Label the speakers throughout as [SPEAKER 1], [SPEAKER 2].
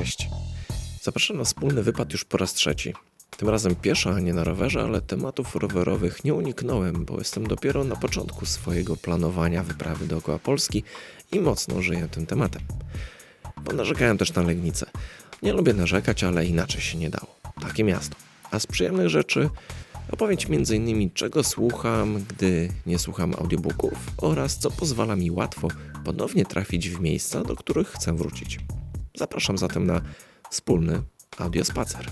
[SPEAKER 1] Cześć. Zapraszam na wspólny wypad już po raz trzeci. Tym razem pieszo, a nie na rowerze, ale tematów rowerowych nie uniknąłem, bo jestem dopiero na początku swojego planowania wyprawy dookoła Polski i mocno żyję tym tematem. Bo narzekałem też na Legnicę. Nie lubię narzekać, ale inaczej się nie dało. Takie miasto. A z przyjemnych rzeczy opowiem m.in. czego słucham, gdy nie słucham audiobooków oraz co pozwala mi łatwo ponownie trafić w miejsca, do których chcę wrócić. Zapraszam zatem na wspólny audiospacer.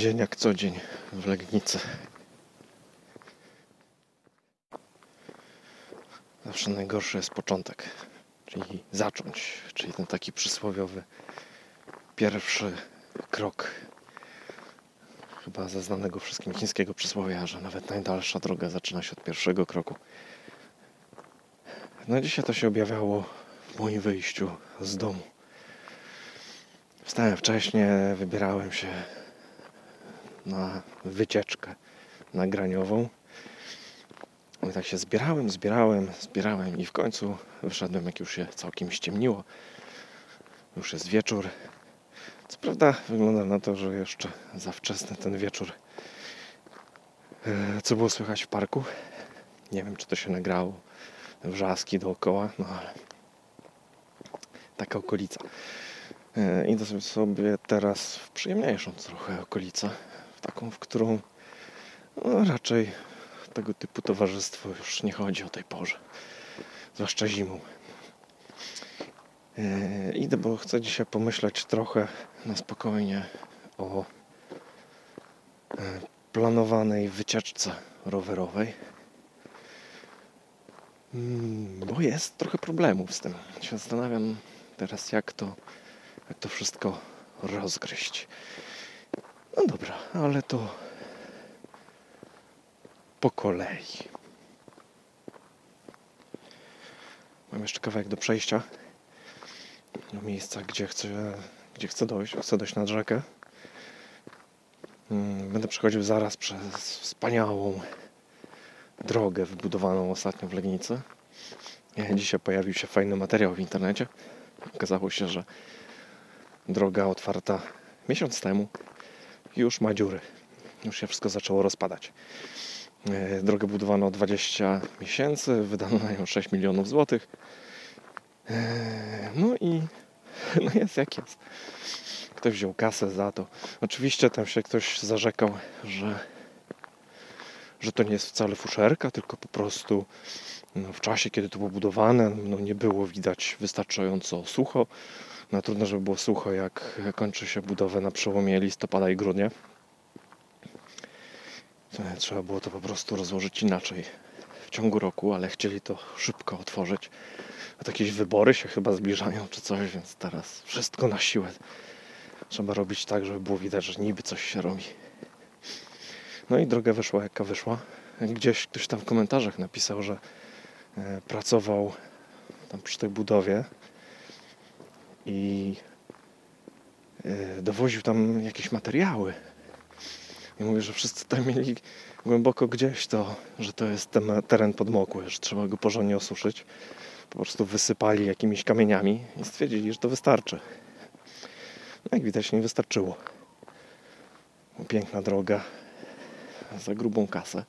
[SPEAKER 2] Dzień jak co dzień w Legnicy. Zawsze najgorszy jest początek, czyli zacząć, czyli ten taki przysłowiowy pierwszy krok. Chyba ze znanego wszystkim chińskiego przysłowia, że nawet najdalsza droga zaczyna się od pierwszego kroku. No dzisiaj to się objawiało w moim wyjściu z domu. Wstałem wcześnie, wybierałem się na wycieczkę nagraniową. I tak się zbierałem, zbierałem, zbierałem i w końcu wyszedłem, jak już się całkiem ściemniło. Już jest wieczór. Co prawda wygląda na to, że jeszcze za wczesny ten wieczór. E, Co było słychać w parku? Nie wiem, czy to się nagrało. Wrzaski dookoła, no ale taka okolica. E, Idę sobie teraz w przyjemniejszą trochę okolicę, taką, w którą no, raczej tego typu towarzystwo już nie chodzi o tej porze, zwłaszcza zimą. E, Idę, bo chcę dzisiaj pomyśleć trochę na spokojnie o e, planowanej wycieczce rowerowej. Mm, Bo jest trochę problemów z tym. Się zastanawiam teraz, jak to jak to wszystko rozgryźć. No dobra, ale to po kolei. Mam jeszcze kawałek do przejścia do miejsca, gdzie chcę, gdzie chcę dojść. Chcę dojść nad rzekę. Mm, Będę przechodził zaraz przez wspaniałą drogę wybudowaną ostatnio w Legnicy. Dzisiaj pojawił się fajny materiał w internecie. Okazało się, że droga otwarta miesiąc temu już ma dziury. Już się wszystko zaczęło rozpadać. E, Drogę budowano 20 miesięcy, wydano na nią 6 milionów złotych. E, No i no jest jak jest. Ktoś wziął kasę za to. Oczywiście tam się ktoś zarzekał, że, że to nie jest wcale fuszerka, tylko po prostu no, w czasie, kiedy to było budowane, no, nie było widać wystarczająco sucho. No trudno, żeby było sucho, jak kończy się budowę na przełomie listopada i grudnia. To Trzeba było to po prostu rozłożyć inaczej w ciągu roku, ale chcieli to szybko otworzyć. A jakieś wybory się chyba zbliżają czy coś, więc teraz wszystko na siłę. Trzeba robić tak, żeby było widać, że niby coś się robi. No i droga wyszła jaka wyszła. Gdzieś ktoś tam w komentarzach napisał, że e, pracował tam przy tej budowie i e, dowoził tam jakieś materiały. I mówię, że wszyscy tam mieli głęboko gdzieś to, że to jest tem- teren podmokły, że trzeba go porządnie osuszyć. Po prostu wysypali jakimiś kamieniami i stwierdzili, że to wystarczy. No jak widać nie wystarczyło. Piękna droga za grubą kasę.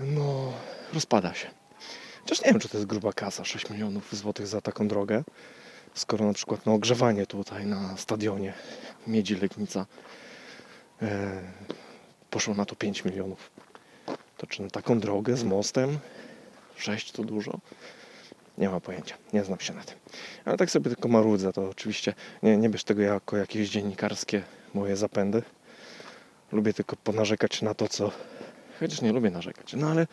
[SPEAKER 2] No, rozpada się. Chociaż nie wiem, czy to jest gruba kasa, 6 milionów złotych za taką drogę. Skoro na przykład na ogrzewanie tutaj na stadionie Miedzi Legnica e, poszło na to 5 milionów. To czy na taką drogę z mostem 6 to dużo? Nie mam pojęcia, nie znam się na tym. Ale tak sobie tylko marudzę, to oczywiście nie, nie bierz tego jako jakieś dziennikarskie moje zapędy. Lubię tylko ponarzekać na to, co... Chociaż nie lubię narzekać, no ale no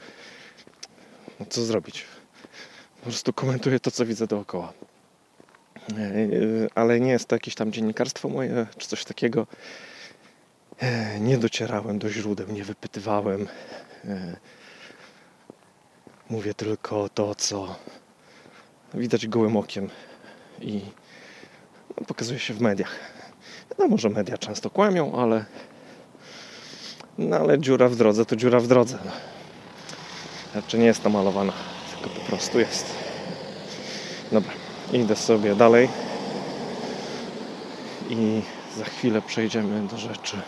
[SPEAKER 2] co zrobić? Po prostu komentuję to, co widzę dookoła. E, Ale nie jest to jakieś tam dziennikarstwo moje, czy coś takiego. E, Nie docierałem do źródeł, nie wypytywałem. E, Mówię tylko to, co widać gołym okiem i no, pokazuje się w mediach. Wiadomo, że media często kłamią, ale no ale dziura w drodze to dziura w drodze. Znaczy nie jest namalowana, tylko po prostu jest. Dobra, idę sobie dalej i za chwilę przejdziemy do rzeczy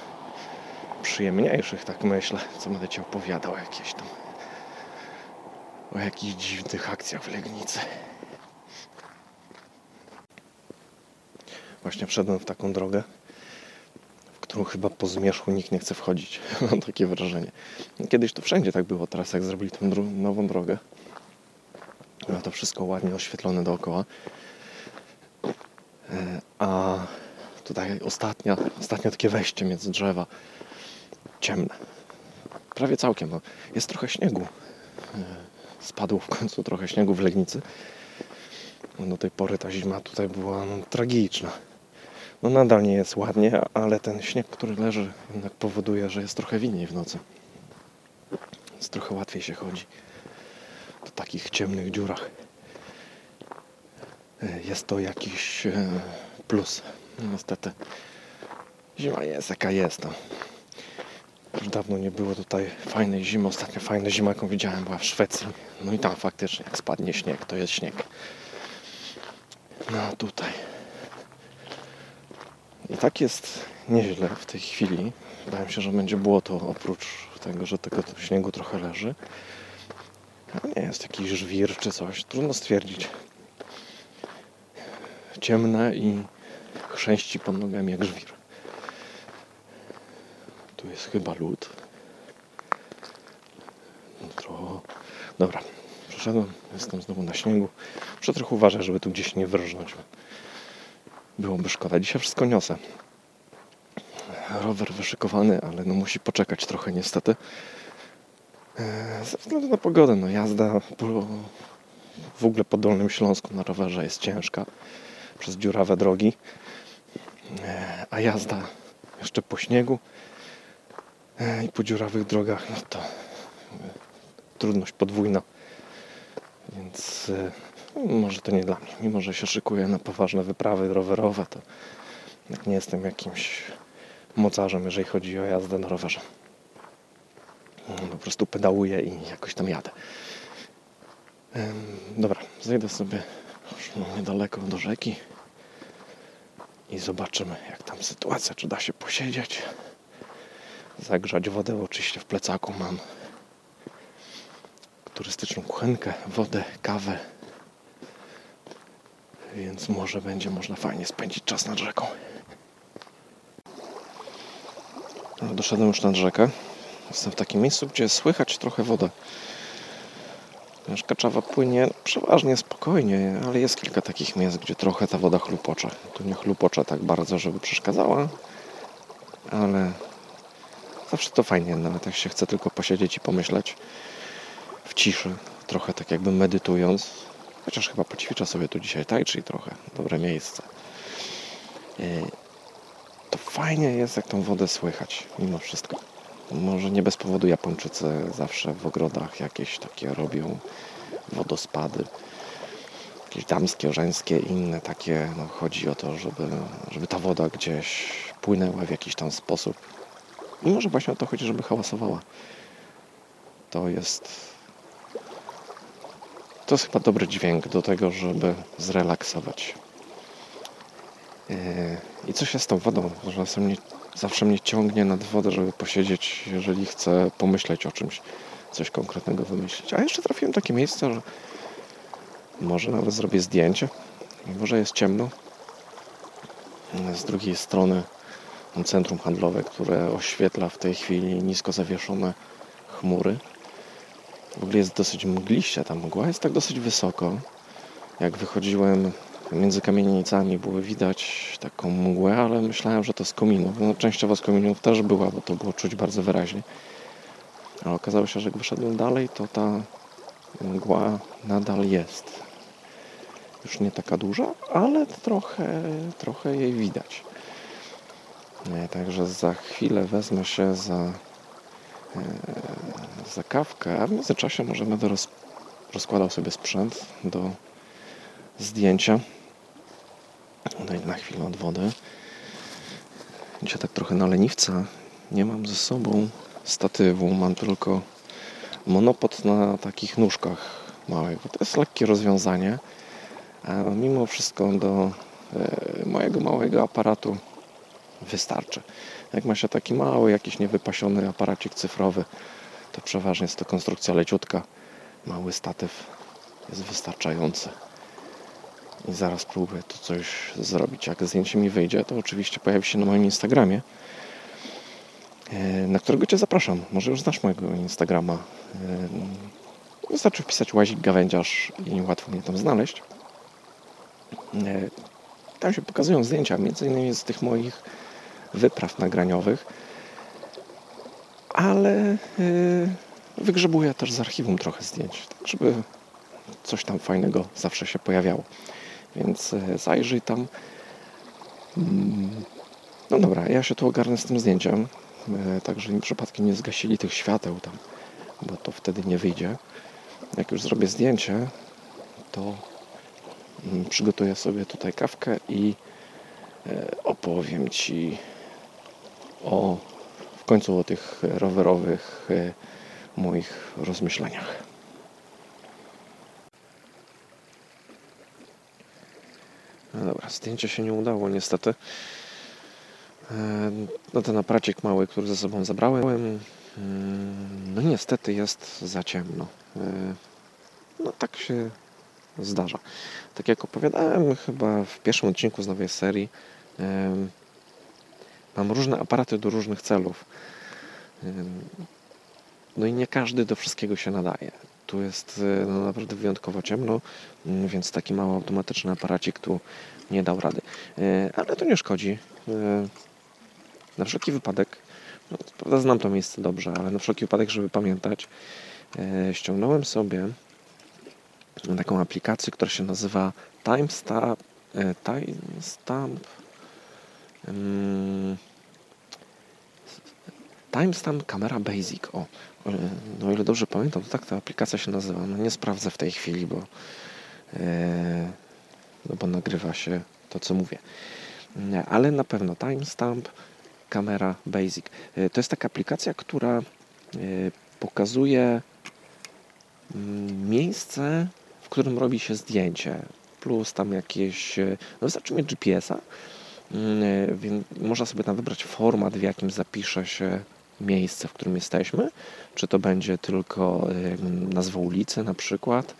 [SPEAKER 2] przyjemniejszych, tak myślę, co będę Ci opowiadał jakieś tam o jakichś dziwnych akcjach w Legnicy. Właśnie wszedłem w taką drogę, którą chyba po zmierzchu nikt nie chce wchodzić. Mam takie wrażenie. Kiedyś to wszędzie tak było, teraz jak zrobili tą nową drogę, no to wszystko ładnie oświetlone dookoła. E, A tutaj ostatnia, ostatnie takie wejście między drzewa, ciemne. Prawie całkiem. No. Jest trochę śniegu. E, Spadło w końcu trochę śniegu w Legnicy. No, Do tej pory ta zima tutaj była no, tragiczna. No nadal nie jest ładnie, ale ten śnieg, który leży, jednak powoduje, że jest trochę winniej w nocy. Więc trochę łatwiej się chodzi po takich ciemnych dziurach. E, Jest to jakiś e, plus. No, Niestety zima jest jaka jest. No. Już dawno nie było tutaj fajnej zimy. Ostatnia fajna zima, jaką widziałem, była w Szwecji. No i tam faktycznie, jak spadnie śnieg, to jest śnieg. No tutaj. I tak jest nieźle w tej chwili. Wydaje mi się, że będzie błoto oprócz tego, że tego śniegu trochę leży. A nie jest jakiś żwir czy coś. Trudno stwierdzić. Ciemne i chrzęści pod nogami jak żwir. Tu jest chyba lód. Trochę. Dobra, przeszedłem. Jestem znowu na śniegu. Muszę trochę uważać, żeby tu gdzieś nie wyrżnąć. Byłoby szkoda. Dzisiaj wszystko niosę. Rower wyszykowany, ale no musi poczekać trochę niestety. Eee, Ze względu na pogodę, no jazda po, w ogóle po Dolnym Śląsku na rowerze jest ciężka przez dziurawe drogi. Eee, A jazda jeszcze po śniegu eee, i po dziurawych drogach, no to e, trudność podwójna. Więc e, może to nie dla mnie. Mimo, że się szykuję na poważne wyprawy rowerowe, to nie jestem jakimś mocarzem, jeżeli chodzi o jazdę na rowerze. Mm, Po prostu pedałuję i jakoś tam jadę. Dobra, zejdę sobie już niedaleko do rzeki i zobaczymy, jak tam sytuacja, czy da się posiedzieć. Zagrzać wodę, oczywiście w plecaku mam turystyczną kuchenkę, wodę, kawę. Więc może będzie można fajnie spędzić czas nad rzeką. Doszedłem już nad rzekę. Jestem w takim miejscu, gdzie słychać trochę wodę. Ponieważ Kaczawa płynie przeważnie spokojnie, ale jest kilka takich miejsc, gdzie trochę ta woda chlupocze. Tu nie chlupocze tak bardzo, żeby przeszkadzała, ale zawsze to fajnie, nawet jak się chce tylko posiedzieć i pomyśleć w ciszy, trochę tak jakby medytując. Chociaż chyba poćwiczę sobie tu dzisiaj tai chi trochę. Dobre miejsce. Yy, To fajnie jest, jak tą wodę słychać, mimo wszystko. Może nie bez powodu Japończycy zawsze w ogrodach jakieś takie robią wodospady. Jakieś damskie, żeńskie, inne takie. No, chodzi o to, żeby, żeby ta woda gdzieś płynęła w jakiś tam sposób. I może właśnie o to chodzi, żeby hałasowała. To jest to jest chyba dobry dźwięk do tego, żeby zrelaksować. Yy, I co się z tą wodą? Zawsze mnie, zawsze mnie ciągnie nad wodę, żeby posiedzieć, jeżeli chcę pomyśleć o czymś, coś konkretnego wymyślić. A jeszcze trafiłem takie miejsce, że może nawet zrobię zdjęcie, mimo że jest ciemno. Z drugiej strony centrum handlowe, które oświetla w tej chwili nisko zawieszone chmury. W ogóle jest dosyć mgliście, ta mgła jest tak dosyć wysoko. Jak wychodziłem między kamienicami, było widać taką mgłę, ale myślałem, że to z kominów. No, częściowo z kominów też była, bo to było czuć bardzo wyraźnie. Ale okazało się, że jak wyszedłem dalej, to ta mgła nadal jest. Już nie taka duża, ale trochę, trochę jej widać. E, Także za chwilę wezmę się za, e, za kawkę, a w międzyczasie może będę roz, rozkładał sobie sprzęt do zdjęcia. Odejdę na chwilę od wody. Dzisiaj tak trochę na leniwca. Nie mam ze sobą statywu, mam tylko monopod na takich nóżkach małych. To jest lekkie rozwiązanie, a mimo wszystko do e, mojego małego aparatu wystarczy. Jak ma się taki mały, jakiś niewypasiony aparacik cyfrowy, to przeważnie jest to konstrukcja leciutka. Mały statyw jest wystarczający. I zaraz spróbuję tu coś zrobić. Jak zdjęcie mi wyjdzie, to oczywiście pojawi się na moim Instagramie, e, na którego Cię zapraszam. Może już znasz mojego Instagrama. E, Wystarczy wpisać łazik gawędziarz i łatwo mnie tam znaleźć. E, Tam się pokazują zdjęcia, między innymi z tych moich wypraw nagraniowych, ale yy, wygrzebuję też z archiwum trochę zdjęć, tak żeby coś tam fajnego zawsze się pojawiało. Więc e, zajrzyj tam. Mm, No dobra, ja się tu ogarnę z tym zdjęciem, e, tak żeby przypadkiem nie zgasili tych świateł tam, bo to wtedy nie wyjdzie. Jak już zrobię zdjęcie, to mm, przygotuję sobie tutaj kawkę i opowiem Ci o w końcu o tych rowerowych e, moich rozmyśleniach. No dobra, zdjęcie się nie udało niestety. E, No ten aparacik mały, który ze sobą zabrałem, mm, no niestety jest za ciemno. E, No tak się zdarza. Tak jak opowiadałem chyba w pierwszym odcinku z nowej serii, mam różne aparaty do różnych celów. No i nie każdy do wszystkiego się nadaje. Tu jest e, no, naprawdę wyjątkowo ciemno, mm, więc taki mały automatyczny aparacik tu nie dał rady. E, Ale to nie szkodzi. E, Na wszelki wypadek, no, prawda znam to miejsce dobrze, ale na wszelki wypadek, żeby pamiętać, ściągnąłem sobie taką aplikację, która się nazywa Timestamp. Timestamp. Timestamp Camera Basic. O, e, no ile dobrze pamiętam, to tak ta aplikacja się nazywa. No nie sprawdzę w tej chwili, bo, e, no bo nagrywa się to, co mówię. Ale na pewno Timestamp Camera Basic. E, To jest taka aplikacja, która pokazuje mm, miejsce, w którym robi się zdjęcie, plus tam jakieś, no wystarczy mieć GPS-a, więc można sobie tam wybrać format, w jakim zapisze się miejsce, w którym jesteśmy, czy to będzie tylko e, nazwa ulicy na przykład,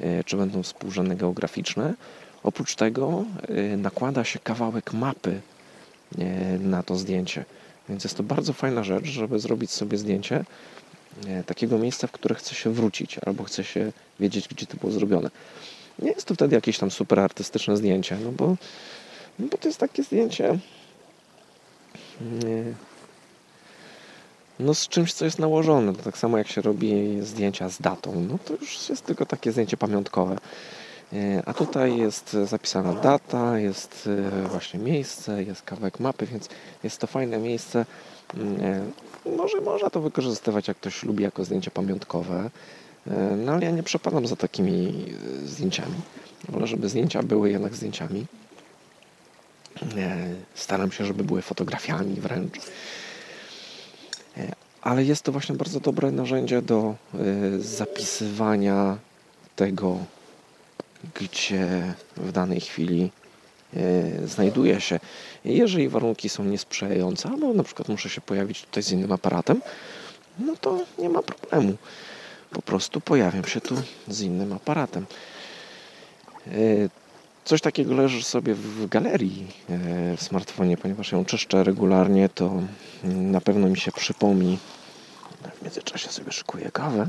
[SPEAKER 2] e, czy będą współrzędne geograficzne. Oprócz tego e, nakłada się kawałek mapy e, na to zdjęcie. Więc jest to bardzo fajna rzecz, żeby zrobić sobie zdjęcie e, takiego miejsca, w które chce się wrócić, albo chce się wiedzieć, gdzie to było zrobione. Nie jest to wtedy jakieś tam super artystyczne zdjęcie, no bo, no bo to jest takie zdjęcie no z czymś, co jest nałożone. Tak samo jak się robi zdjęcia z datą, no to już jest tylko takie zdjęcie pamiątkowe. E, A tutaj jest zapisana data, jest e, właśnie miejsce, jest kawałek mapy, więc jest to fajne miejsce. Mm, e, Może można to wykorzystywać, jak ktoś lubi, jako zdjęcie pamiątkowe. No ale ja nie przepadam za takimi zdjęciami. Wolę, żeby zdjęcia były jednak zdjęciami. E, Staram się, żeby były fotografiami wręcz. E, Ale jest to właśnie bardzo dobre narzędzie do e, zapisywania tego, gdzie w danej chwili znajduje się. Jeżeli warunki są niesprzyjające, albo na przykład muszę się pojawić tutaj z innym aparatem, no to nie ma problemu. Po prostu pojawiam się tu z innym aparatem. E, Coś takiego leży sobie w galerii e, w smartfonie, ponieważ ją czyszczę regularnie, to na pewno mi się przypomni. W międzyczasie sobie szykuję kawę.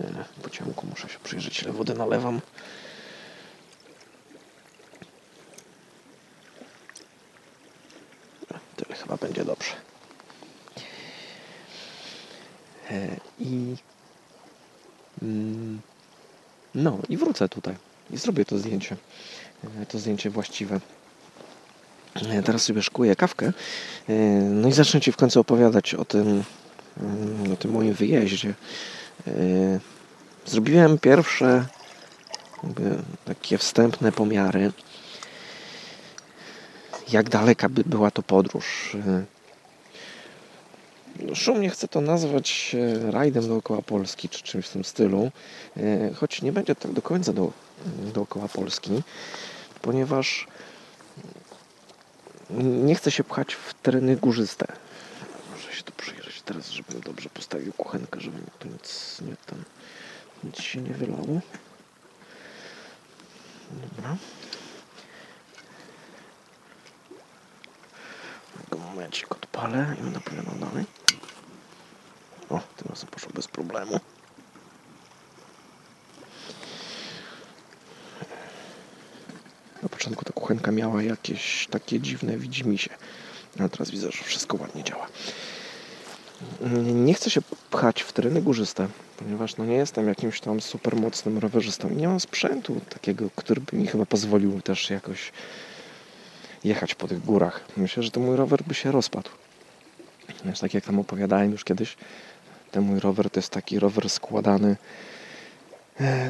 [SPEAKER 2] E, Po ciemku muszę się przyjrzeć, ile wody nalewam. Tyle chyba będzie dobrze. E, I mm, no i wrócę tutaj. i zrobię to zdjęcie. To zdjęcie właściwe. E, Teraz sobie szkuję kawkę. E, No i zacznę Ci w końcu opowiadać o tym, mm, o tym moim wyjeździe. E, Zrobiłem pierwsze takie wstępne pomiary, jak daleka by była to podróż. No, Szumnie chcę to nazwać rajdem dookoła Polski, czy czymś w tym stylu, choć nie będzie tak do końca do, dookoła Polski, ponieważ nie chcę się pchać w tereny górzyste. Muszę się tu przyjrzeć teraz, żebym dobrze postawił kuchenkę, żeby mi tu nic, nie, tam, nic się nie wylało. Dobra. Momencik odpalę i będę opowiadał dalej. O, tym razem poszło bez problemu. Na początku ta kuchenka miała jakieś takie dziwne widzimisię. A teraz widzę, że wszystko ładnie działa. Nie chcę się pchać w tereny górzyste, ponieważ no nie jestem jakimś tam super mocnym rowerzystą i nie mam sprzętu takiego, który by mi chyba pozwolił też jakoś jechać po tych górach. Myślę, że ten mój rower by się rozpadł. Wiesz, tak jak tam opowiadałem już kiedyś, ten mój rower to jest taki rower składany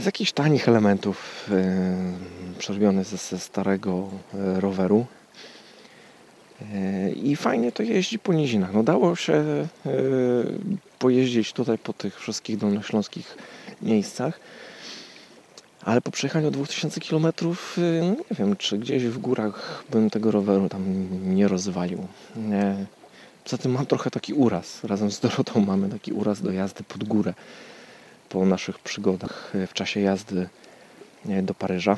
[SPEAKER 2] z jakichś tanich elementów, e, przerobiony ze, ze starego e, roweru. E, I fajnie to jeździ po nizinach. No dało się e, pojeździć tutaj po tych wszystkich dolnośląskich miejscach. Ale po przejechaniu 2000 km, nie wiem, czy gdzieś w górach bym tego roweru tam nie rozwalił. Nie. Poza tym mam trochę taki uraz. Razem z Dorotą mamy taki uraz do jazdy pod górę po naszych przygodach e, w czasie jazdy e, do Paryża.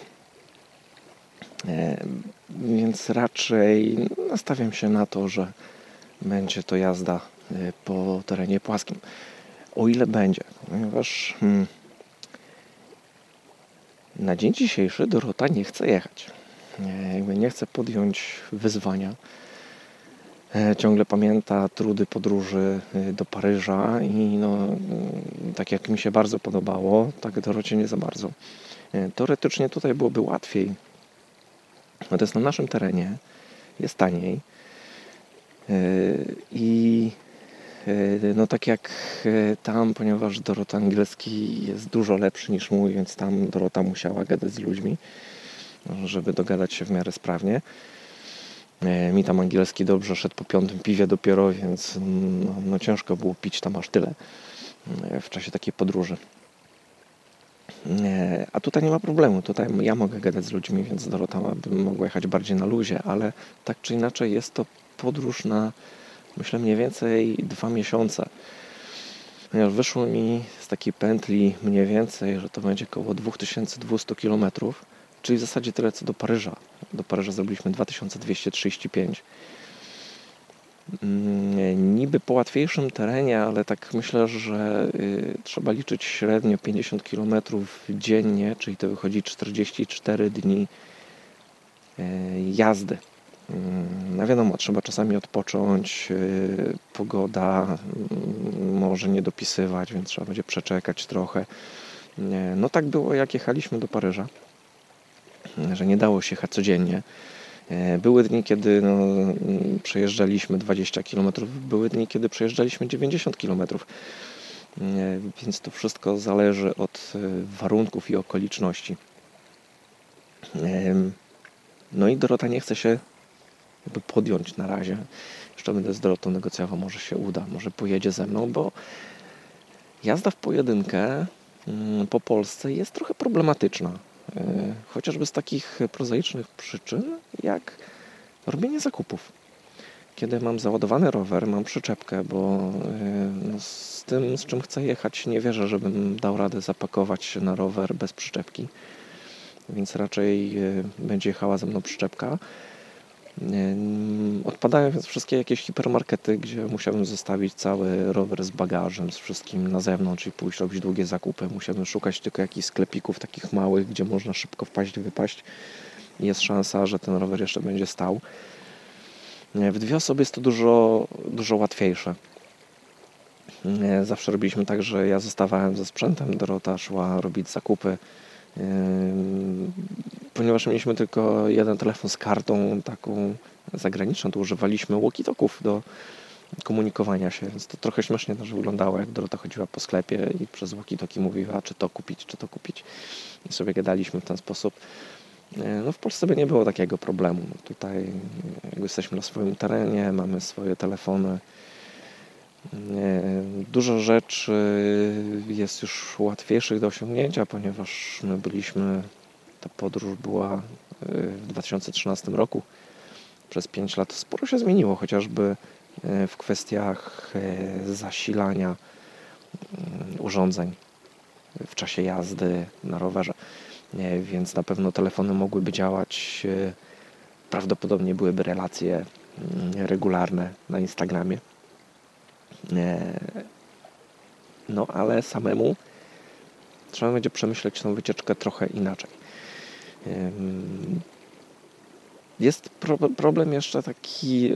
[SPEAKER 2] E, Więc raczej nastawiam się na to, że będzie to jazda po terenie płaskim. O ile będzie, ponieważ hmm, na dzień dzisiejszy Dorota nie chce jechać. Nie, nie chce podjąć wyzwania. E, Ciągle pamięta trudy podróży e, do Paryża i no, mm, tak jak mi się bardzo podobało, tak Dorocie nie za bardzo. E, Teoretycznie tutaj byłoby łatwiej. No to jest na naszym terenie, jest taniej. I no tak jak tam, ponieważ Dorota angielski jest dużo lepszy niż mój, więc tam Dorota musiała gadać z ludźmi, żeby dogadać się w miarę sprawnie. E, Mi tam angielski dobrze szedł po piątym piwie dopiero, więc no, no ciężko było pić tam aż tyle e, w czasie takiej podróży. E, A tutaj nie ma problemu. Tutaj ja mogę gadać z ludźmi, więc Dorota by mogła jechać bardziej na luzie, ale tak czy inaczej jest to podróż na myślę mniej więcej dwa miesiące. Ponieważ wyszło mi z takiej pętli mniej więcej, że to będzie około 2200 km, czyli w zasadzie tyle co do Paryża. Do Paryża zrobiliśmy 2235. Mm, Niby po łatwiejszym terenie, ale tak myślę, że y, trzeba liczyć średnio 50 km dziennie, czyli to wychodzi 44 dni y, jazdy. Mm, No wiadomo, trzeba czasami odpocząć, y, pogoda mm, może nie dopisywać, więc trzeba będzie przeczekać trochę. No tak było jak jechaliśmy do Paryża, że nie dało się jechać codziennie. E, Były dni, kiedy no, przejeżdżaliśmy 20 km, były dni, kiedy przejeżdżaliśmy 90 km. E, Więc to wszystko zależy od e, warunków i okoliczności. No i Dorota nie chce się jakby podjąć na razie. Jeszcze będę z Dorotą negocjował, może się uda, może pojedzie ze mną, bo jazda w pojedynkę mm, po Polsce jest trochę problematyczna. E, Chociażby z takich prozaicznych przyczyn, jak robienie zakupów. Kiedy mam załadowany rower, mam przyczepkę, bo e, no, z tym, z czym chcę jechać, nie wierzę, żebym dał radę zapakować się na rower bez przyczepki. Więc raczej e, będzie jechała ze mną przyczepka. Ym, Odpadają więc wszystkie jakieś hipermarkety, gdzie musiałbym zostawić cały rower z bagażem, z wszystkim na zewnątrz i pójść robić długie zakupy. Musiałbym szukać tylko jakichś sklepików takich małych, gdzie można szybko wpaść, wypaść. Jest szansa, że ten rower jeszcze będzie stał. W dwie osoby jest to dużo, dużo łatwiejsze. Zawsze robiliśmy tak, że ja zostawałem ze sprzętem, Dorota szła robić zakupy
[SPEAKER 1] Ponieważ mieliśmy tylko jeden telefon z kartą taką zagraniczną, to używaliśmy walkie-talków do komunikowania się, więc to trochę śmiesznie też wyglądało, jak Dorota chodziła po sklepie i przez walkie-talkie mówiła, czy to kupić, czy to kupić. I sobie gadaliśmy w ten sposób. E, No w Polsce by nie było takiego problemu. No tutaj jesteśmy na swoim terenie, mamy swoje telefony. E, Dużo rzeczy jest już łatwiejszych do osiągnięcia, ponieważ my byliśmy, ta podróż była e, w 2013 roku. Przez 5 lat sporo się zmieniło, chociażby e, w kwestiach e, zasilania mm, urządzeń w czasie jazdy na rowerze. Więc na pewno telefony mogłyby działać, prawdopodobnie byłyby relacje mm, regularne na Instagramie. No ale samemu trzeba będzie przemyśleć tą wycieczkę trochę inaczej. Jest pro, problem jeszcze taki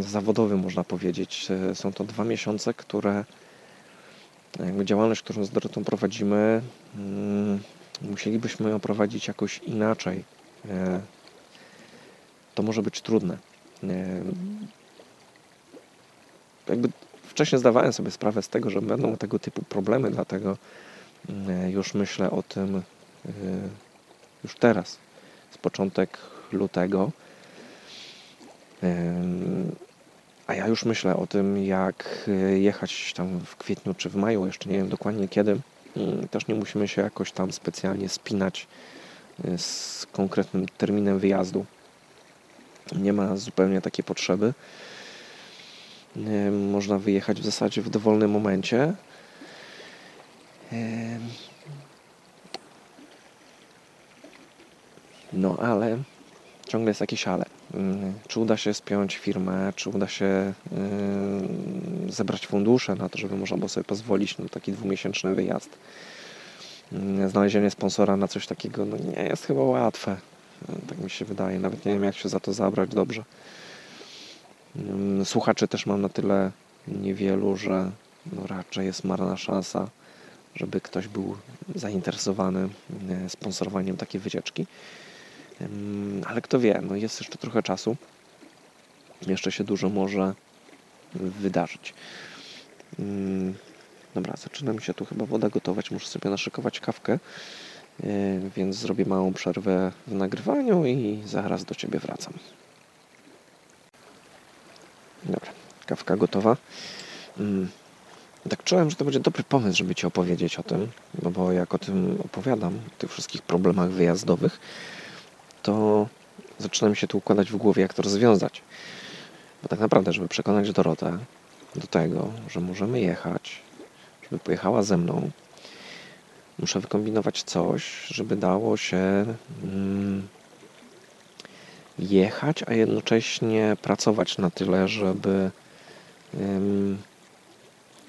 [SPEAKER 1] zawodowy, można powiedzieć. E, Są to dwa miesiące, które jakby działalność, którą z Dorotą prowadzimy, musielibyśmy ją prowadzić jakoś inaczej. E, To może być trudne. E, Jakby wcześniej zdawałem sobie sprawę z tego, że będą tego typu problemy, dlatego już myślę o tym y, już teraz, z początek lutego. A ja już myślę o tym, jak y, jechać tam w kwietniu czy w maju, jeszcze nie wiem dokładnie kiedy. Mm, Też nie musimy się jakoś tam specjalnie spinać y, z konkretnym terminem wyjazdu. Nie ma zupełnie takiej potrzeby. Ym, Można wyjechać w zasadzie w dowolnym momencie. No ale ciągle jest jakieś ale. Ym, Czy uda się spiąć firmę, czy uda się ym, zebrać fundusze na to, żeby można było sobie pozwolić na taki dwumiesięczny wyjazd. Ym, Znalezienie sponsora na coś takiego no nie jest chyba łatwe. Ym, Tak mi się wydaje. Nawet nie wiem, jak się za to zabrać dobrze. Słuchaczy też mam na tyle niewielu, że no raczej jest marna szansa, żeby ktoś był zainteresowany y, sponsorowaniem takiej wycieczki. Ale kto wie, no jest jeszcze trochę czasu. Jeszcze się dużo może wydarzyć. Dobra, zaczyna mi się tu chyba woda gotować. Muszę sobie naszykować kawkę, y, więc zrobię małą przerwę w nagrywaniu i zaraz do Ciebie wracam. Dobra, kawka gotowa. Tak czułem, że to będzie dobry pomysł, żeby Ci opowiedzieć o tym, bo jak o tym opowiadam, o tych wszystkich problemach wyjazdowych, to zaczyna mi się tu układać w głowie, jak to rozwiązać. Bo tak naprawdę, żeby przekonać Dorotę do tego, że możemy jechać, żeby pojechała ze mną, muszę wykombinować coś, żeby dało się mm, jechać, a jednocześnie pracować na tyle, żeby,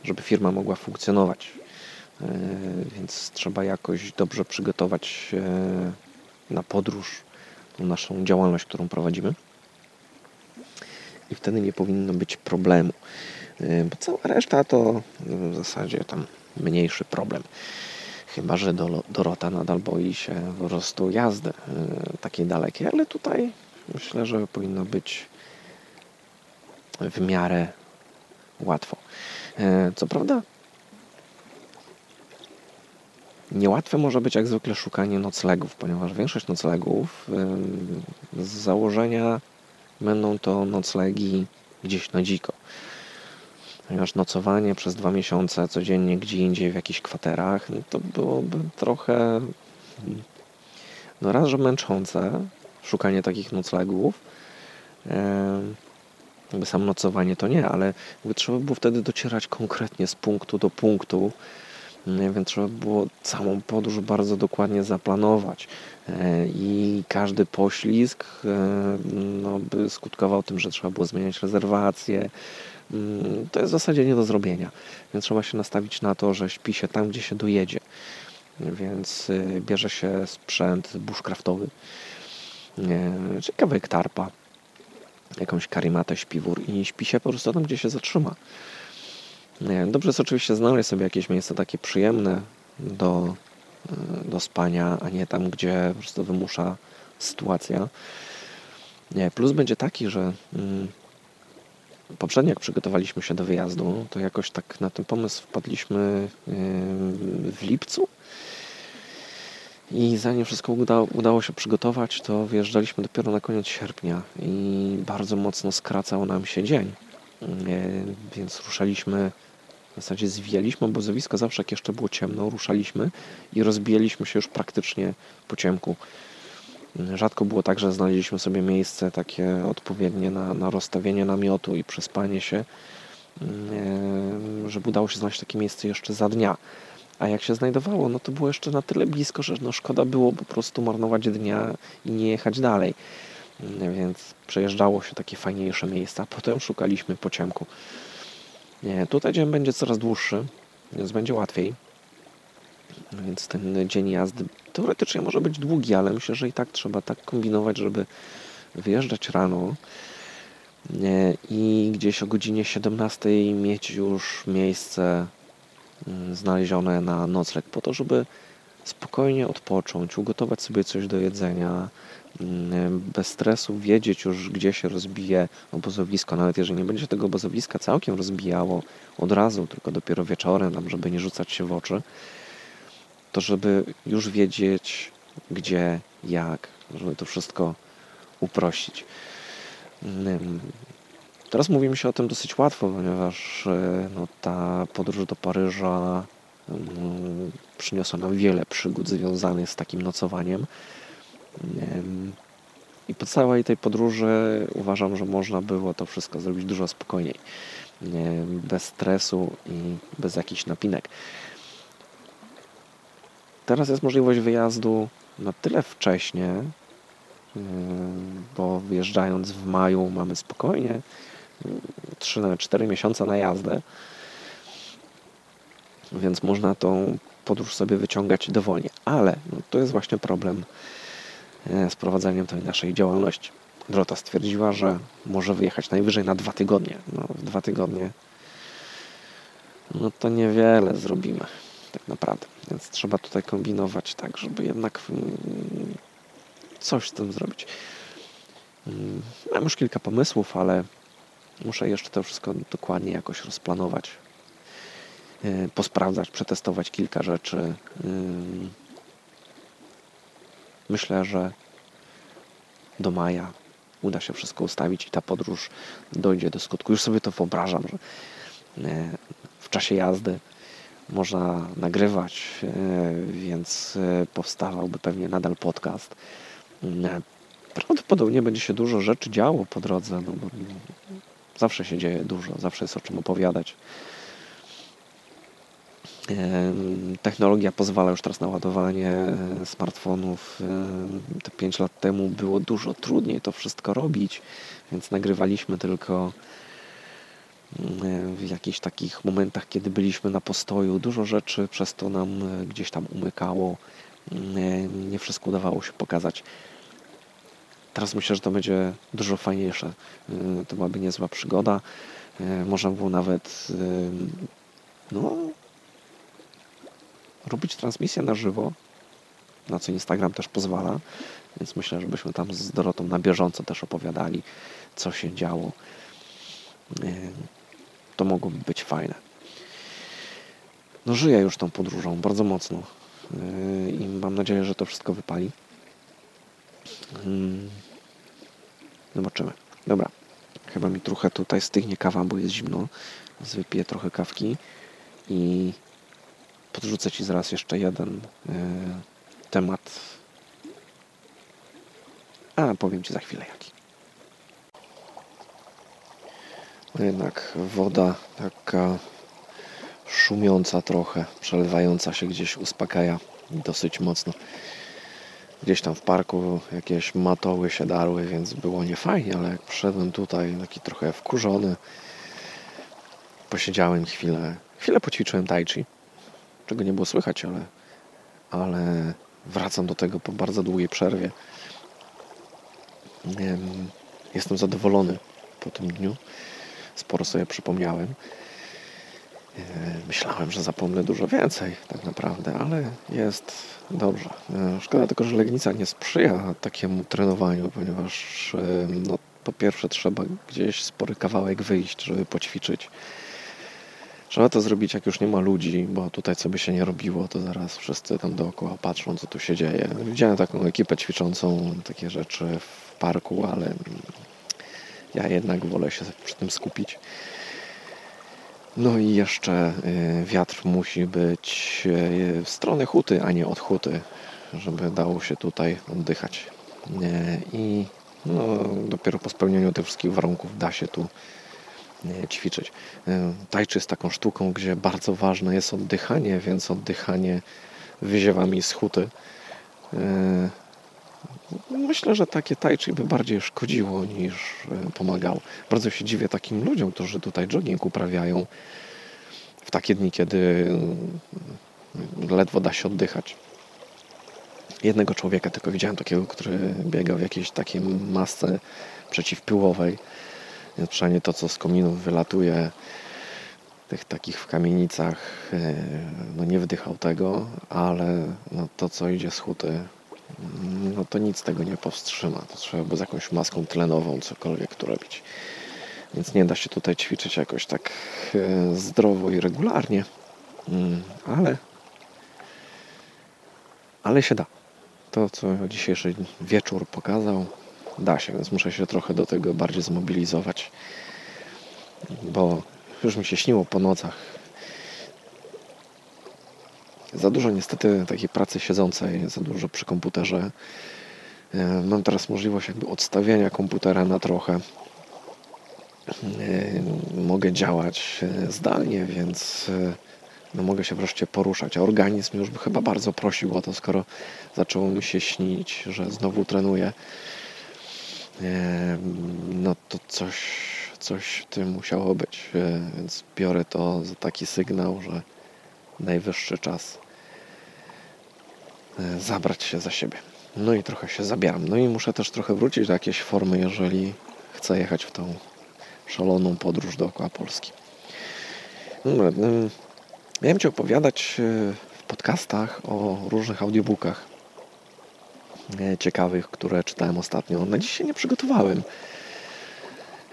[SPEAKER 1] żeby firma mogła funkcjonować. Yy, Więc trzeba jakoś dobrze przygotować yy, na podróż naszą działalność, którą prowadzimy. I wtedy nie powinno być problemu. Yy, Bo cała reszta to w zasadzie tam mniejszy problem. Chyba, że Dorota nadal boi się po prostu jazdy yy, takiej dalekiej, ale tutaj myślę, że powinno być w miarę łatwo. Yy, Co prawda, Niełatwe może być jak zwykle szukanie noclegów, ponieważ większość noclegów z założenia będą to noclegi gdzieś na dziko. Ponieważ nocowanie przez dwa miesiące codziennie gdzie indziej w jakichś kwaterach, no to byłoby trochę no raz, że męczące szukanie takich noclegów. Jakby sam nocowanie to nie, ale trzeba było wtedy docierać konkretnie z punktu do punktu, nie wiem, trzeba było całą podróż bardzo dokładnie zaplanować E, i każdy poślizg e, no, by skutkował tym, że trzeba było zmieniać rezerwacje. Mm, To jest w zasadzie nie do zrobienia, więc trzeba się nastawić na to, że śpi się tam, gdzie się dojedzie. Więc y, bierze się sprzęt bushcraftowy, e, czy kawałek tarpa, jakąś karimatę, śpiwór i śpi się po prostu tam, gdzie się zatrzyma. Nie, Dobrze jest oczywiście znaleźć sobie jakieś miejsce takie przyjemne do y, do spania, a nie tam, gdzie po prostu wymusza sytuacja. Nie, plus będzie taki, że mm, poprzednio jak przygotowaliśmy się do wyjazdu, to jakoś tak na ten pomysł wpadliśmy yy, w lipcu. I zanim wszystko udało, udało się przygotować, to wyjeżdżaliśmy dopiero na koniec sierpnia i bardzo mocno skracał nam się dzień. Yy, Więc ruszaliśmy, w zasadzie zwijaliśmy obozowisko zawsze jak jeszcze było ciemno, ruszaliśmy i rozbijaliśmy się już praktycznie po ciemku. Rzadko było tak, że znaleźliśmy sobie miejsce takie odpowiednie na, na rozstawienie namiotu i przespanie się, żeby udało się znaleźć takie miejsce jeszcze za dnia. A jak się znajdowało, no to było jeszcze na tyle blisko, że no szkoda było po prostu marnować dnia i nie jechać dalej. Więc przejeżdżało się takie fajniejsze miejsca, potem szukaliśmy po ciemku. Nie, tutaj dzień będzie coraz dłuższy, więc będzie łatwiej. Więc ten dzień jazdy teoretycznie może być długi, ale myślę, że i tak trzeba tak kombinować, żeby wyjeżdżać rano i gdzieś o godzinie 17 mieć już miejsce mm, znalezione na nocleg, po to, żeby spokojnie odpocząć, ugotować sobie coś do jedzenia, bez stresu wiedzieć już, gdzie się rozbije obozowisko, nawet jeżeli nie będzie tego obozowiska całkiem rozbijało od razu, tylko dopiero wieczorem, tam, żeby nie rzucać się w oczy to żeby już wiedzieć gdzie, jak, żeby to wszystko uprościć. Ym, Teraz mówi mi się o tym dosyć łatwo, ponieważ e, no, ta podróż do Paryża przyniosła nam wiele przygód związanych z takim nocowaniem. I po całej tej podróży uważam, że można było to wszystko zrobić dużo spokojniej, nie, bez stresu i bez jakichś napinek. Teraz jest możliwość wyjazdu na tyle wcześnie, bo wyjeżdżając w maju mamy spokojnie 3 na 4 miesiące na jazdę, więc można tą podróż sobie wyciągać dowolnie. Ale no, to jest właśnie problem z prowadzeniem tej naszej działalności. Drota stwierdziła, że może wyjechać najwyżej na dwa tygodnie. No, dwa tygodnie no to niewiele zrobimy tak naprawdę. Więc trzeba tutaj kombinować tak, żeby jednak mm, coś z tym zrobić. Mm, Mam już kilka pomysłów, ale muszę jeszcze to wszystko dokładnie jakoś rozplanować. Yy, Posprawdzać, przetestować kilka rzeczy. Myślę, że do maja uda się wszystko ustawić i ta podróż dojdzie do skutku. Już sobie to wyobrażam, że yy, w czasie jazdy można nagrywać, e, więc e, powstawałby pewnie nadal podcast. E, Prawdopodobnie będzie się dużo rzeczy działo po drodze, no bo zawsze się dzieje dużo, zawsze jest o czym opowiadać. Technologia pozwala już teraz na ładowanie smartfonów. Te 5 lat temu było dużo trudniej to wszystko robić, więc nagrywaliśmy tylko w jakichś takich momentach, kiedy byliśmy na postoju. Dużo rzeczy przez to nam e, gdzieś tam umykało. Nie, wszystko udawało się pokazać. Teraz myślę, że to będzie dużo fajniejsze. E, To byłaby niezła przygoda. E, Można było nawet no, robić transmisję na żywo, na co Instagram też pozwala. Więc myślę, żebyśmy tam z Dorotą na bieżąco też opowiadali, co się działo to mogłoby być fajne. No żyję już tą podróżą bardzo mocno yy, i mam nadzieję, że to wszystko wypali. Yy, Zobaczymy. Dobra. Chyba mi trochę tutaj stygnie kawa, bo jest zimno. Więc wypiję trochę kawki i podrzucę Ci zaraz jeszcze jeden yy, temat. A powiem Ci za chwilę jaki. No jednak woda taka szumiąca trochę, przelewająca się gdzieś uspokaja dosyć mocno. Gdzieś tam w parku jakieś matoły się darły, więc było niefajnie, ale jak przyszedłem tutaj taki trochę wkurzony, posiedziałem chwilę, chwilę poćwiczyłem tai chi, czego nie było słychać, ale, ale wracam do tego po bardzo długiej przerwie. Em, Jestem zadowolony po tym dniu sporo sobie przypomniałem. Myślałem, że zapomnę dużo więcej, tak naprawdę, ale jest dobrze. Szkoda tylko, że Legnica nie sprzyja takiemu trenowaniu, ponieważ no, po pierwsze trzeba gdzieś spory kawałek wyjść, żeby poćwiczyć. Trzeba to zrobić, jak już nie ma ludzi, bo tutaj co by się nie robiło, to zaraz wszyscy tam dookoła patrzą, co tu się dzieje. Widziałem taką ekipę ćwiczącą takie rzeczy w parku, ale ja jednak wolę się przy tym skupić. No i jeszcze y, wiatr musi być y, w stronę huty, a nie od huty, żeby dało się tutaj oddychać. Y, I no, dopiero po spełnieniu tych wszystkich warunków da się tu ćwiczyć. Tajczy jest taką sztuką, gdzie bardzo ważne jest oddychanie, więc oddychanie wyziewami z huty. Myślę, że takie tajczy by bardziej szkodziło niż pomagało. Bardzo się dziwię takim ludziom, którzy tutaj jogging uprawiają w takie dni, kiedy ledwo da się oddychać. Jednego człowieka tylko widziałem takiego, który biegał w jakiejś takiej masce przeciwpyłowej. Przynajmniej to, co z kominów wylatuje, tych takich w kamienicach, no nie wdychał tego, ale no to, co idzie z huty, no to nic tego nie powstrzyma. To trzeba by z jakąś maską tlenową cokolwiek tu robić. Więc nie da się tutaj ćwiczyć jakoś tak e, zdrowo i regularnie. Mm, ale, ale się da. To, co dzisiejszy wieczór pokazał, da się, więc muszę się trochę do tego bardziej zmobilizować. Bo już mi się śniło po nocach. Za dużo niestety takiej pracy siedzącej, za dużo przy komputerze. E, mam teraz możliwość jakby odstawienia komputera na trochę E, mogę działać e, zdalnie, więc no mogę się wreszcie poruszać. A organizm już by chyba bardzo prosił o to, skoro zaczęło mi się śnić, że znowu trenuję. No to coś, coś w tym musiało być, więc biorę to za taki sygnał, że najwyższy czas zabrać się za siebie. No i trochę się zabieram. No i muszę też trochę wrócić do jakiejś formy, jeżeli chcę jechać w tą szaloną podróż dookoła Polski. No, miałem Ci opowiadać e, w podcastach o różnych audiobookach e, ciekawych, które czytałem ostatnio. Na dziś się nie przygotowałem.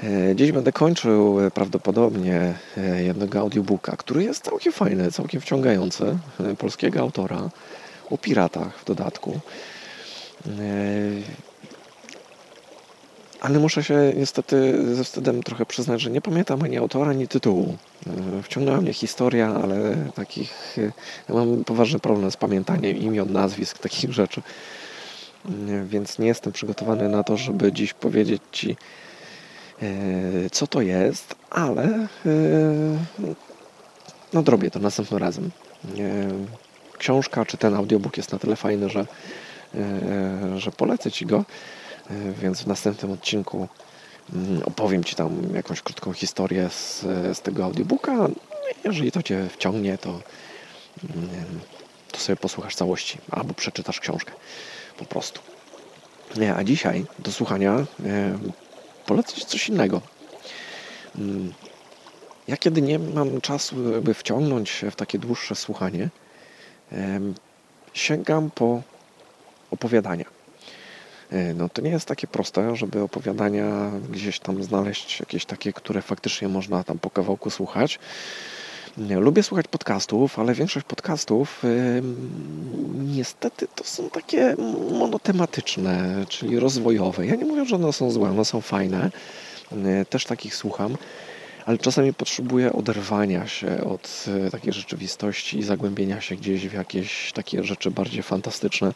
[SPEAKER 1] E, dziś będę kończył prawdopodobnie jednego audiobooka, który jest całkiem fajny, całkiem wciągający, polskiego autora, o piratach w dodatku ale muszę się niestety ze wstydem trochę przyznać, że nie pamiętam ani autora, ani tytułu. E, wciągnęła mnie historia, ale takich. E, ja mam poważny problem z pamiętaniem imion, nazwisk, takich rzeczy. E, więc nie jestem przygotowany na to, żeby dziś powiedzieć Ci, co to jest, ale no zrobię to następnym razem. Książka czy ten audiobook jest na tyle fajny, że, że polecę Ci go. E, więc w następnym odcinku mm, opowiem Ci tam jakąś krótką historię z, z tego audiobooka. No jeżeli to Cię wciągnie, to, mm, to sobie posłuchasz całości albo przeczytasz książkę po prostu. A dzisiaj do słuchania e, polecę coś innego. Mm, ja kiedy nie mam czasu, by wciągnąć się w takie dłuższe słuchanie, sięgam po opowiadania. E, no to nie jest takie proste, żeby opowiadania gdzieś tam znaleźć jakieś takie, które faktycznie można tam po kawałku słuchać. Lubię słuchać podcastów, ale większość podcastów niestety to są takie monotematyczne, czyli rozwojowe. Ja nie mówię, że one są złe, one są fajne. Yy, też takich słucham, ale czasami potrzebuję oderwania się od yy, takiej rzeczywistości i zagłębienia się gdzieś w jakieś takie rzeczy bardziej fantastyczne.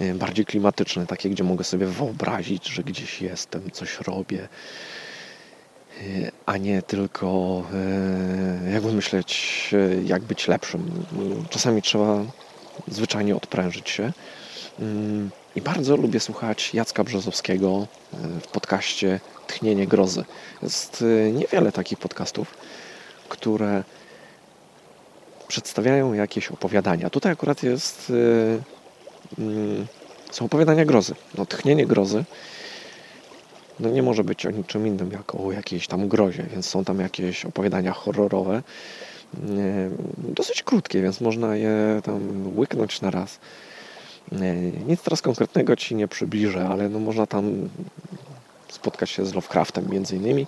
[SPEAKER 1] Y, bardziej klimatyczne, takie, gdzie mogę sobie wyobrazić, że gdzieś jestem, coś robię, y, a nie tylko y, jakby myśleć, jak być lepszym. Czasami trzeba zwyczajnie odprężyć się. I bardzo lubię słuchać Jacka Brzozowskiego w podcaście Tchnienie Grozy. Jest niewiele takich podcastów, które przedstawiają jakieś opowiadania. Tutaj akurat jest Mm, są opowiadania grozy. No, tchnienie grozy
[SPEAKER 2] no nie może być o niczym innym jak o jakiejś tam grozie, więc są tam jakieś opowiadania horrorowe, e, dosyć krótkie, więc można je tam łyknąć na raz. E, Nic teraz konkretnego Ci nie przybliżę, ale no można tam spotkać się z Lovecraftem między innymi.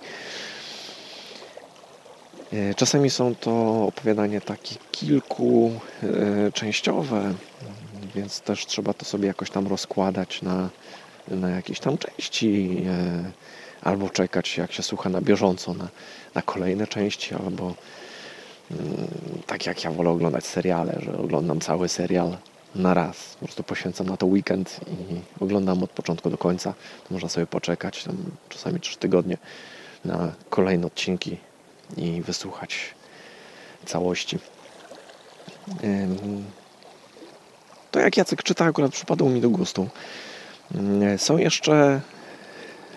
[SPEAKER 2] E, Czasami są to opowiadania takie kilkuczęściowe, więc też trzeba to sobie jakoś tam rozkładać na, na jakieś tam części, e, albo czekać, jak się słucha na bieżąco, na, na kolejne części, albo mm, tak jak ja wolę oglądać seriale, że oglądam cały serial na raz. Po prostu poświęcam na to weekend i oglądam od początku do końca. To można sobie poczekać, tam czasami trzy tygodnie na kolejne odcinki i wysłuchać całości. To jak Jacek czyta, akurat przypadło mi do gustu. Ym, Są jeszcze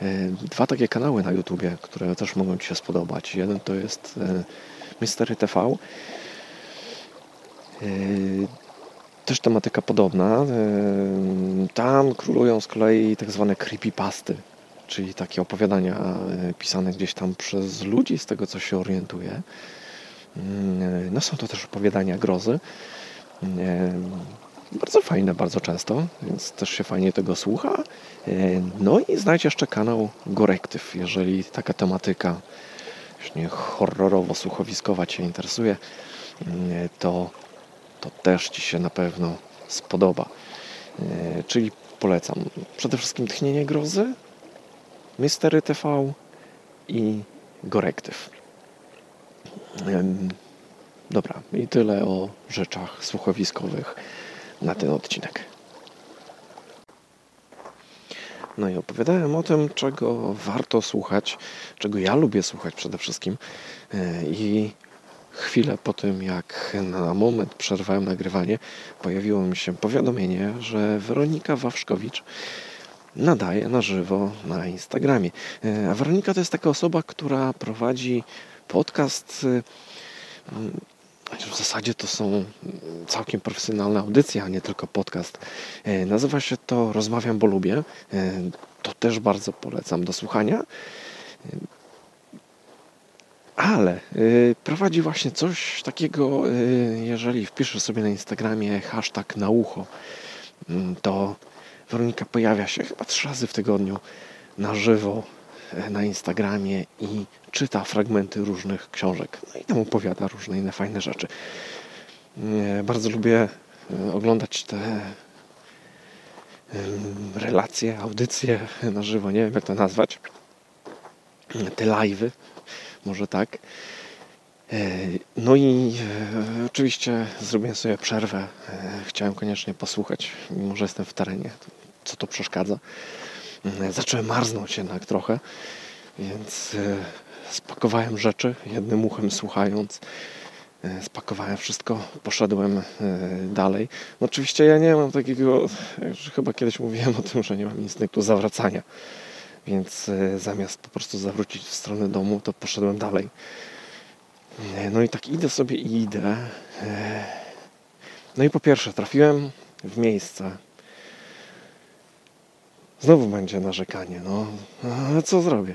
[SPEAKER 2] y, dwa takie kanały na YouTubie, które też mogą Ci się spodobać. Jeden to jest y, Mystery TV. Też tematyka podobna. Tam królują z kolei tak zwane creepypasty, czyli takie opowiadania pisane gdzieś tam przez ludzi, z tego co się orientuję. Mm, No są to też opowiadania grozy. Bardzo fajne, bardzo często, więc też się fajnie tego słucha. Y, No i znajdź jeszcze kanał Gorektyw, jeżeli taka tematyka właśnie horrorowo-słuchowiskowa Cię interesuje, mm, to, to też Ci się na pewno spodoba. Y, Czyli polecam przede wszystkim Tchnienie Grozy, Mystery TV i Gorektyw. Dobra, i tyle o rzeczach słuchowiskowych na ten odcinek. No i opowiadałem o tym, czego warto słuchać, czego ja lubię słuchać przede wszystkim. Yy, I chwilę po tym, jak na moment przerwałem nagrywanie, pojawiło mi się powiadomienie, że Weronika Wawrzkowicz nadaje na żywo na Instagramie. Yy, A Weronika to jest taka osoba, która prowadzi podcast. Mm, w zasadzie to są całkiem profesjonalne audycje, a nie tylko podcast. E, Nazywa się to Rozmawiam, bo lubię. E, To też bardzo polecam do słuchania. E, Ale prowadzi właśnie coś takiego, jeżeli wpiszesz sobie na Instagramie hashtag na ucho, mm, to Weronika pojawia się chyba trzy razy w tygodniu na żywo na Instagramie i czyta fragmenty różnych książek. No i tam opowiada różne inne fajne rzeczy. Bardzo lubię e, oglądać te relacje, audycje na żywo, nie wiem jak to nazwać. Te live'y, może tak. E, No i e, oczywiście zrobiłem sobie przerwę. Chciałem koniecznie posłuchać, mimo że jestem w terenie. Co to przeszkadza? E, Zacząłem marznąć jednak trochę, więc e, spakowałem rzeczy, jednym uchem słuchając. E, Spakowałem wszystko, poszedłem e, dalej. No oczywiście ja nie mam takiego, chyba kiedyś mówiłem o tym, że nie mam instynktu zawracania. Więc zamiast po prostu zawrócić w stronę domu, to poszedłem dalej. No i tak idę sobie i idę. No i po pierwsze trafiłem w miejsce. Znowu będzie narzekanie, no. Ale co zrobię?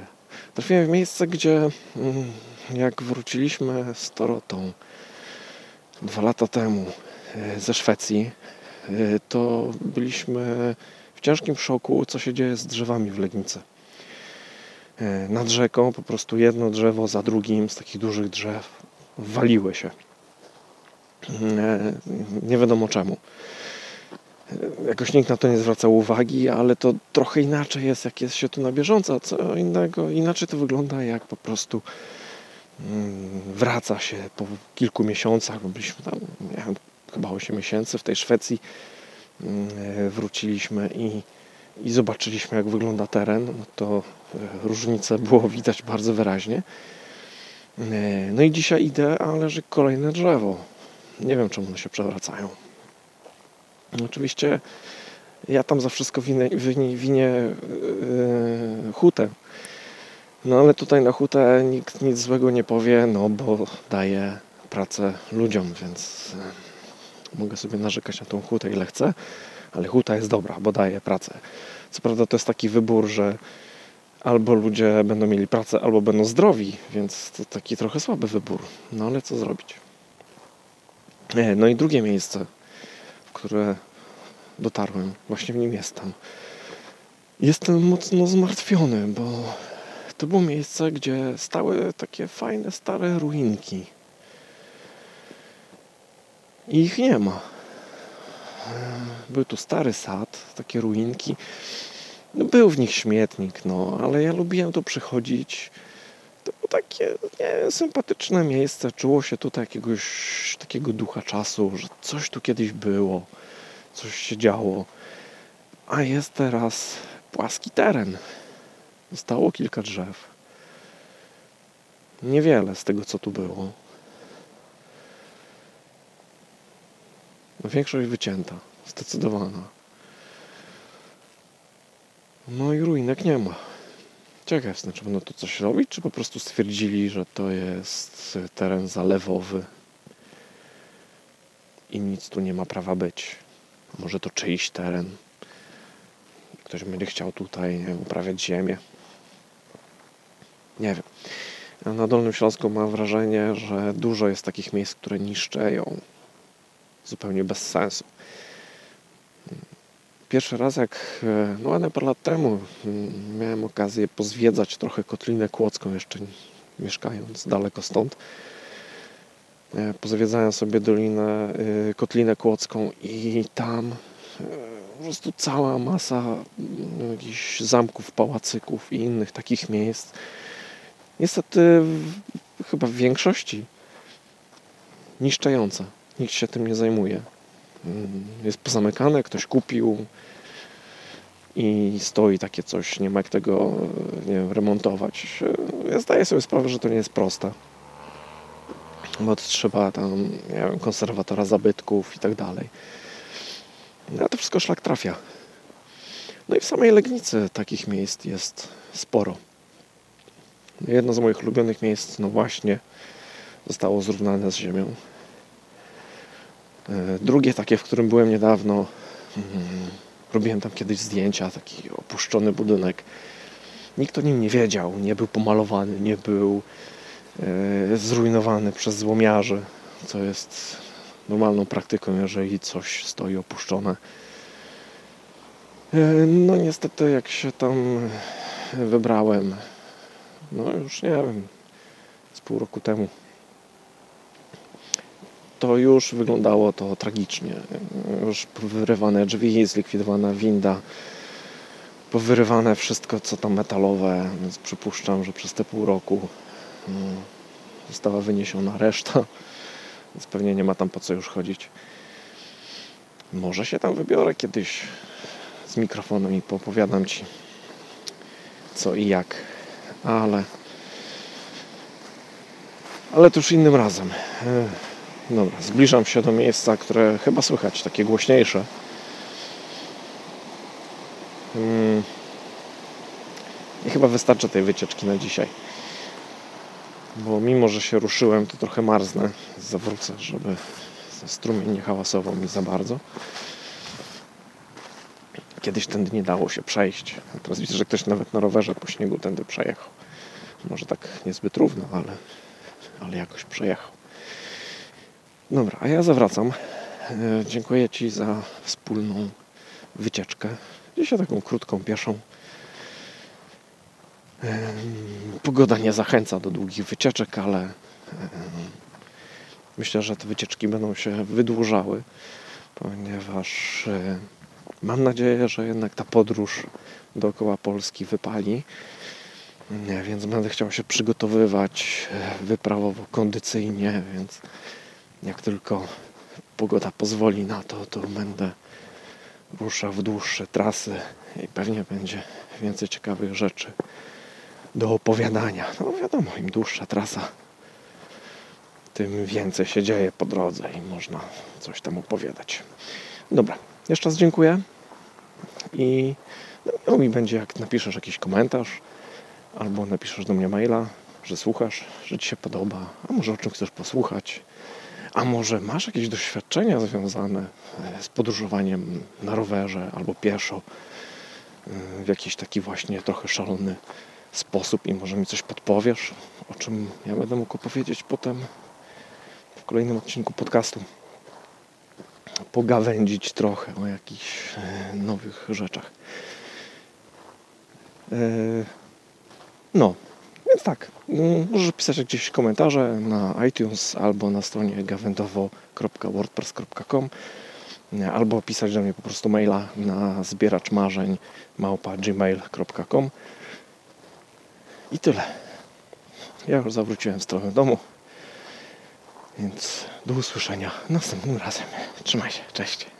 [SPEAKER 2] Trafiłem w miejsce, gdzie mm, jak wróciliśmy z Dorotą dwa lata temu e, ze Szwecji, e, to byliśmy w ciężkim szoku, co się dzieje z drzewami w Legnicy. E, Nad rzeką po prostu jedno drzewo za drugim z takich dużych drzew waliły się. Nie wiadomo czemu. Jakoś nikt na to nie zwracał uwagi, ale to trochę inaczej jest, jak jest się tu na bieżąco. Co innego, inaczej to wygląda, jak po prostu mm, wraca się po kilku miesiącach, byliśmy tam, miałem chyba 8 miesięcy w tej Szwecji, mm, wróciliśmy i, i zobaczyliśmy, jak wygląda teren. No to e, różnice było widać bardzo wyraźnie. E, No i dzisiaj idę, a leży kolejne drzewo. Nie wiem, czemu one się przewracają. Oczywiście ja tam za wszystko winę, wini- winię yy, hutę. No ale tutaj na hutę nikt nic złego nie powie, no bo daje pracę ludziom, więc yy, mogę sobie narzekać na tą hutę ile chcę, ale huta jest dobra, bo daje pracę. Co prawda to jest taki wybór, że albo ludzie będą mieli pracę, albo będą zdrowi, więc to taki trochę słaby wybór. No ale co zrobić? E, No i drugie miejsce, które dotarłem, właśnie w nim jestem. Jestem mocno zmartwiony, bo to było miejsce, gdzie stały takie fajne, stare ruinki. I ich nie ma. Był tu stary sad, takie ruinki. No, był w nich śmietnik, no, ale ja lubiłem tu przychodzić. Takie nie, sympatyczne miejsce. Czuło się tutaj jakiegoś takiego ducha czasu, że coś tu kiedyś było, coś się działo. A jest teraz płaski teren. Zostało kilka drzew. Niewiele z tego, co tu było. Większość wycięta, zdecydowana. No i ruinek nie ma. Ciekaw jestem, czy będą tu coś robić, czy po prostu stwierdzili, że to jest teren zalewowy i nic tu nie ma prawa być. Może to czyjś teren. Ktoś będzie chciał tutaj nie wiem, uprawiać ziemię. Nie wiem. Na Dolnym Śląsku mam wrażenie, że dużo jest takich miejsc, które niszczeją zupełnie bez sensu. Pierwszy raz, jak e, no parę lat temu mm, miałem okazję pozwiedzać trochę Kotlinę Kłodzką, jeszcze mieszkając daleko stąd. E, Pozwiedzałem sobie Dolinę, e, Kotlinę Kłodzką i tam po prostu cała masa mm, jakichś zamków, pałacyków i innych takich miejsc. Niestety chyba w większości niszczające. Nikt się tym nie zajmuje. Mm, Jest pozamykane, ktoś kupił i stoi takie coś, nie ma jak tego nie wiem, remontować. Ja zdaję sobie sprawę, że to nie jest proste. Bo to trzeba tam, nie wiem, konserwatora zabytków i tak dalej. No, a to wszystko szlak trafia. No i w samej Legnicy takich miejsc jest sporo. Jedno z moich ulubionych miejsc, no właśnie, zostało zrównane z ziemią. E, Drugie takie, w którym byłem niedawno, mm, robiłem tam kiedyś zdjęcia, taki opuszczony budynek. Nikt o nim nie wiedział, nie był pomalowany, nie był e, zrujnowany przez złomiarzy, co jest normalną praktyką, jeżeli coś stoi opuszczone. E, No niestety, jak się tam wybrałem, no już nie wiem, z pół roku temu, to już wyglądało to tragicznie. Już powyrywane drzwi, zlikwidowana winda, powyrywane wszystko co tam metalowe, więc przypuszczam, że przez te pół roku mm, została wyniesiona reszta, więc pewnie nie ma tam po co już chodzić. Może się tam wybiorę kiedyś z mikrofonem i poopowiadam Ci co i jak, ale ale to już innym razem. Dobra, zbliżam się do miejsca, które chyba słychać, takie głośniejsze. Mm. I chyba wystarczy tej wycieczki na dzisiaj. Bo mimo, że się ruszyłem, to trochę marznę. Zawrócę, żeby strumień nie hałasował mi za bardzo. Kiedyś tędy nie dało się przejść. Teraz widzę, że ktoś nawet na rowerze po śniegu tędy przejechał. Może tak niezbyt równo, ale, ale jakoś przejechał. Dobra, a ja zawracam. E, Dziękuję Ci za wspólną wycieczkę. Dzisiaj taką krótką, pieszą. Pogoda nie zachęca do długich wycieczek, ale myślę, że te wycieczki będą się wydłużały, ponieważ e, mam nadzieję, że jednak ta podróż dookoła Polski wypali. Nie, więc będę chciał się przygotowywać e, wyprawowo, kondycyjnie, więc jak tylko pogoda pozwoli na to, to będę ruszał w dłuższe trasy i pewnie będzie więcej ciekawych rzeczy do opowiadania. No wiadomo, im dłuższa trasa, tym więcej się dzieje po drodze i można coś tam opowiadać. Dobra, jeszcze raz dziękuję i no, mi będzie, jak napiszesz jakiś komentarz albo napiszesz do mnie maila, że słuchasz, że Ci się podoba, a może o czym chcesz posłuchać. A może masz jakieś doświadczenia związane e, z podróżowaniem na rowerze albo pieszo e, w jakiś taki właśnie trochę szalony sposób i może mi coś podpowiesz, o czym ja będę mógł powiedzieć potem w kolejnym odcinku podcastu. Pogawędzić trochę o jakichś e, nowych rzeczach. No, więc tak, mm, możesz pisać gdzieś komentarze na iTunes albo na stronie gawędowo.wordpress.com nie, albo pisać do mnie po prostu maila na zbieracz marzeń małpa gmail.com i tyle. Ja już zawróciłem w stronę domu, więc do usłyszenia następnym razem. Trzymaj się, cześć.